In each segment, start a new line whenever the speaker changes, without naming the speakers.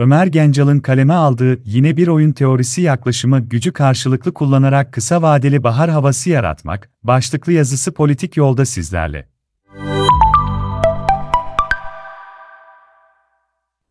Ömer Gencal'ın kaleme aldığı yine bir oyun teorisi yaklaşımı gücü karşılıklı kullanarak kısa vadeli bahar havası yaratmak, başlıklı yazısı politik yolda sizlerle.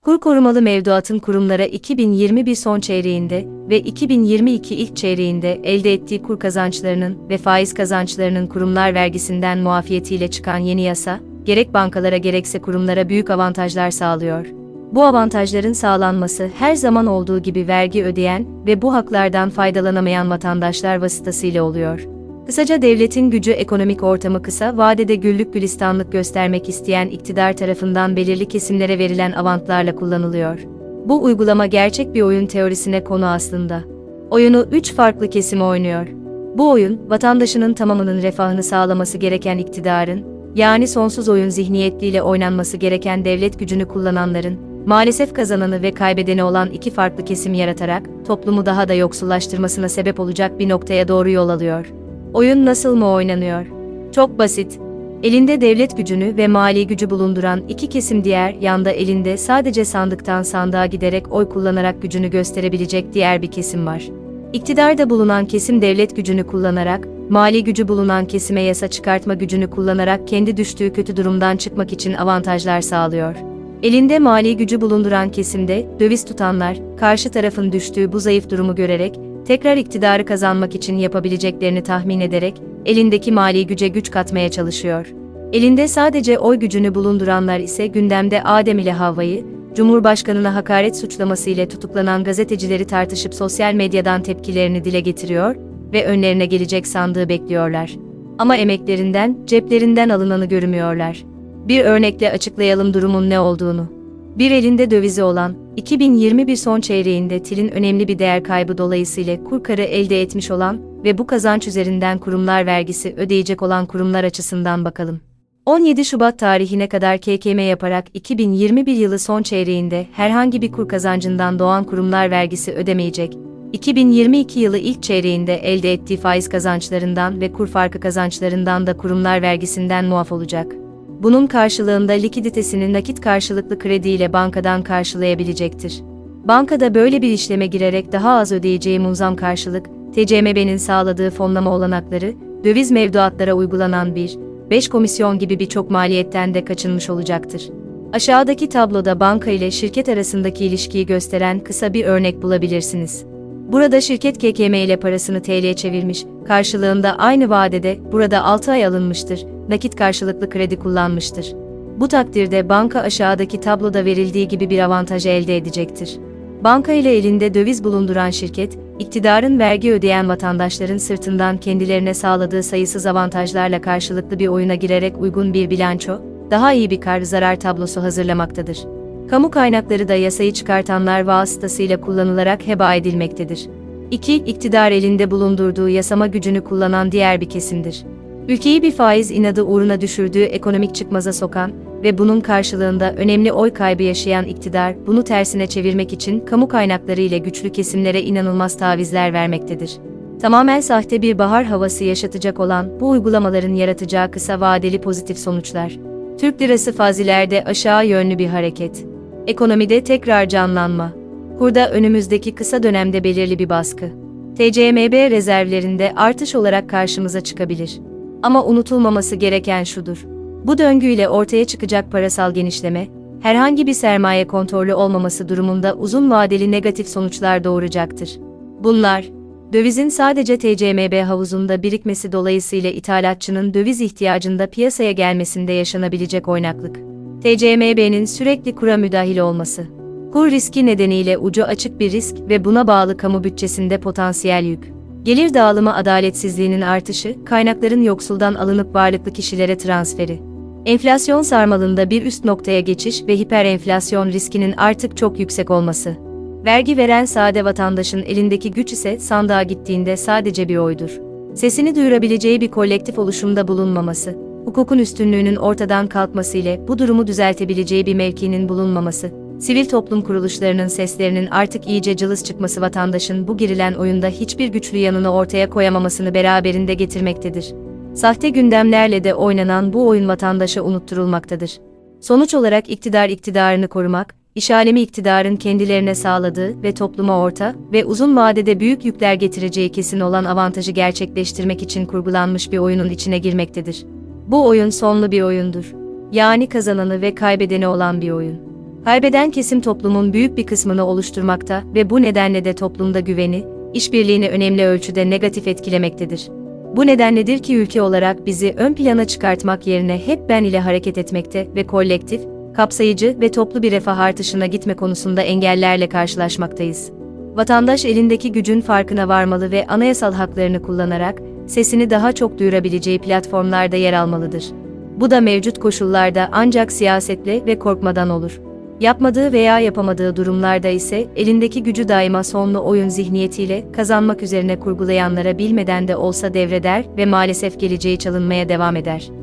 Kur korumalı mevduatın kurumlara 2021 son çeyreğinde ve 2022 ilk çeyreğinde elde ettiği kur kazançlarının ve faiz kazançlarının kurumlar vergisinden muafiyetiyle çıkan yeni yasa, gerek bankalara gerekse kurumlara büyük avantajlar sağlıyor. Bu avantajların sağlanması her zaman olduğu gibi vergi ödeyen ve bu haklardan faydalanamayan vatandaşlar vasıtasıyla oluyor. Kısaca devletin gücü ekonomik ortamı kısa vadede güllük gülistanlık göstermek isteyen iktidar tarafından belirli kesimlere verilen avantlarla kullanılıyor. Bu uygulama gerçek bir oyun teorisine konu aslında. Oyunu üç farklı kesim oynuyor. Bu oyun, vatandaşının tamamının refahını sağlaması gereken iktidarın, yani sonsuz oyun zihniyetliyle oynanması gereken devlet gücünü kullananların, maalesef kazananı ve kaybedeni olan iki farklı kesim yaratarak, toplumu daha da yoksullaştırmasına sebep olacak bir noktaya doğru yol alıyor. Oyun nasıl mı oynanıyor? Çok basit. Elinde devlet gücünü ve mali gücü bulunduran iki kesim diğer yanda elinde sadece sandıktan sandığa giderek oy kullanarak gücünü gösterebilecek diğer bir kesim var. İktidarda bulunan kesim devlet gücünü kullanarak, mali gücü bulunan kesime yasa çıkartma gücünü kullanarak kendi düştüğü kötü durumdan çıkmak için avantajlar sağlıyor. Elinde mali gücü bulunduran kesimde, döviz tutanlar, karşı tarafın düştüğü bu zayıf durumu görerek, tekrar iktidarı kazanmak için yapabileceklerini tahmin ederek, elindeki mali güce güç katmaya çalışıyor. Elinde sadece oy gücünü bulunduranlar ise gündemde Adem ile Havva'yı, Cumhurbaşkanına hakaret suçlaması ile tutuklanan gazetecileri tartışıp sosyal medyadan tepkilerini dile getiriyor ve önlerine gelecek sandığı bekliyorlar. Ama emeklerinden, ceplerinden alınanı görmüyorlar. Bir örnekle açıklayalım durumun ne olduğunu. Bir elinde dövizi olan, 2021 son çeyreğinde TİL'in önemli bir değer kaybı dolayısıyla kur karı elde etmiş olan ve bu kazanç üzerinden kurumlar vergisi ödeyecek olan kurumlar açısından bakalım. 17 Şubat tarihine kadar KKM yaparak 2021 yılı son çeyreğinde herhangi bir kur kazancından doğan kurumlar vergisi ödemeyecek. 2022 yılı ilk çeyreğinde elde ettiği faiz kazançlarından ve kur farkı kazançlarından da kurumlar vergisinden muaf olacak. Bunun karşılığında likiditesini nakit karşılıklı krediyle bankadan karşılayabilecektir. Bankada böyle bir işleme girerek daha az ödeyeceği muzam karşılık, TCMB'nin sağladığı fonlama olanakları, döviz mevduatlara uygulanan bir, 5 komisyon gibi birçok maliyetten de kaçınmış olacaktır. Aşağıdaki tabloda banka ile şirket arasındaki ilişkiyi gösteren kısa bir örnek bulabilirsiniz. Burada şirket KKM ile parasını TL'ye çevirmiş, karşılığında aynı vadede burada 6 ay alınmıştır, nakit karşılıklı kredi kullanmıştır. Bu takdirde banka aşağıdaki tabloda verildiği gibi bir avantaj elde edecektir. Banka ile elinde döviz bulunduran şirket, iktidarın vergi ödeyen vatandaşların sırtından kendilerine sağladığı sayısız avantajlarla karşılıklı bir oyuna girerek uygun bir bilanço, daha iyi bir kar zarar tablosu hazırlamaktadır. Kamu kaynakları da yasayı çıkartanlar vasıtasıyla kullanılarak heba edilmektedir. 2. İktidar elinde bulundurduğu yasama gücünü kullanan diğer bir kesimdir. Ülkeyi bir faiz inadı uğruna düşürdüğü ekonomik çıkmaza sokan ve bunun karşılığında önemli oy kaybı yaşayan iktidar, bunu tersine çevirmek için kamu kaynakları ile güçlü kesimlere inanılmaz tavizler vermektedir. Tamamen sahte bir bahar havası yaşatacak olan bu uygulamaların yaratacağı kısa vadeli pozitif sonuçlar. Türk lirası fazilerde aşağı yönlü bir hareket. Ekonomide tekrar canlanma. Kurda önümüzdeki kısa dönemde belirli bir baskı. TCMB rezervlerinde artış olarak karşımıza çıkabilir. Ama unutulmaması gereken şudur. Bu döngüyle ortaya çıkacak parasal genişleme, herhangi bir sermaye kontrolü olmaması durumunda uzun vadeli negatif sonuçlar doğuracaktır. Bunlar, dövizin sadece TCMB havuzunda birikmesi dolayısıyla ithalatçının döviz ihtiyacında piyasaya gelmesinde yaşanabilecek oynaklık. TCMB'nin sürekli kura müdahil olması. Kur riski nedeniyle ucu açık bir risk ve buna bağlı kamu bütçesinde potansiyel yük. Gelir dağılımı adaletsizliğinin artışı, kaynakların yoksuldan alınıp varlıklı kişilere transferi. Enflasyon sarmalında bir üst noktaya geçiş ve hiperenflasyon riskinin artık çok yüksek olması. Vergi veren sade vatandaşın elindeki güç ise sandığa gittiğinde sadece bir oydur. Sesini duyurabileceği bir kolektif oluşumda bulunmaması, hukukun üstünlüğünün ortadan kalkması ile bu durumu düzeltebileceği bir mevkinin bulunmaması, sivil toplum kuruluşlarının seslerinin artık iyice cılız çıkması vatandaşın bu girilen oyunda hiçbir güçlü yanını ortaya koyamamasını beraberinde getirmektedir. Sahte gündemlerle de oynanan bu oyun vatandaşa unutturulmaktadır. Sonuç olarak iktidar iktidarını korumak, iş alemi iktidarın kendilerine sağladığı ve topluma orta ve uzun vadede büyük yükler getireceği kesin olan avantajı gerçekleştirmek için kurgulanmış bir oyunun içine girmektedir. Bu oyun sonlu bir oyundur. Yani kazananı ve kaybedeni olan bir oyun. Kaybeden kesim toplumun büyük bir kısmını oluşturmakta ve bu nedenle de toplumda güveni, işbirliğini önemli ölçüde negatif etkilemektedir. Bu nedenledir ki ülke olarak bizi ön plana çıkartmak yerine hep ben ile hareket etmekte ve kolektif, kapsayıcı ve toplu bir refah artışına gitme konusunda engellerle karşılaşmaktayız. Vatandaş elindeki gücün farkına varmalı ve anayasal haklarını kullanarak sesini daha çok duyurabileceği platformlarda yer almalıdır. Bu da mevcut koşullarda ancak siyasetle ve korkmadan olur. Yapmadığı veya yapamadığı durumlarda ise elindeki gücü daima sonlu oyun zihniyetiyle kazanmak üzerine kurgulayanlara bilmeden de olsa devreder ve maalesef geleceği çalınmaya devam eder.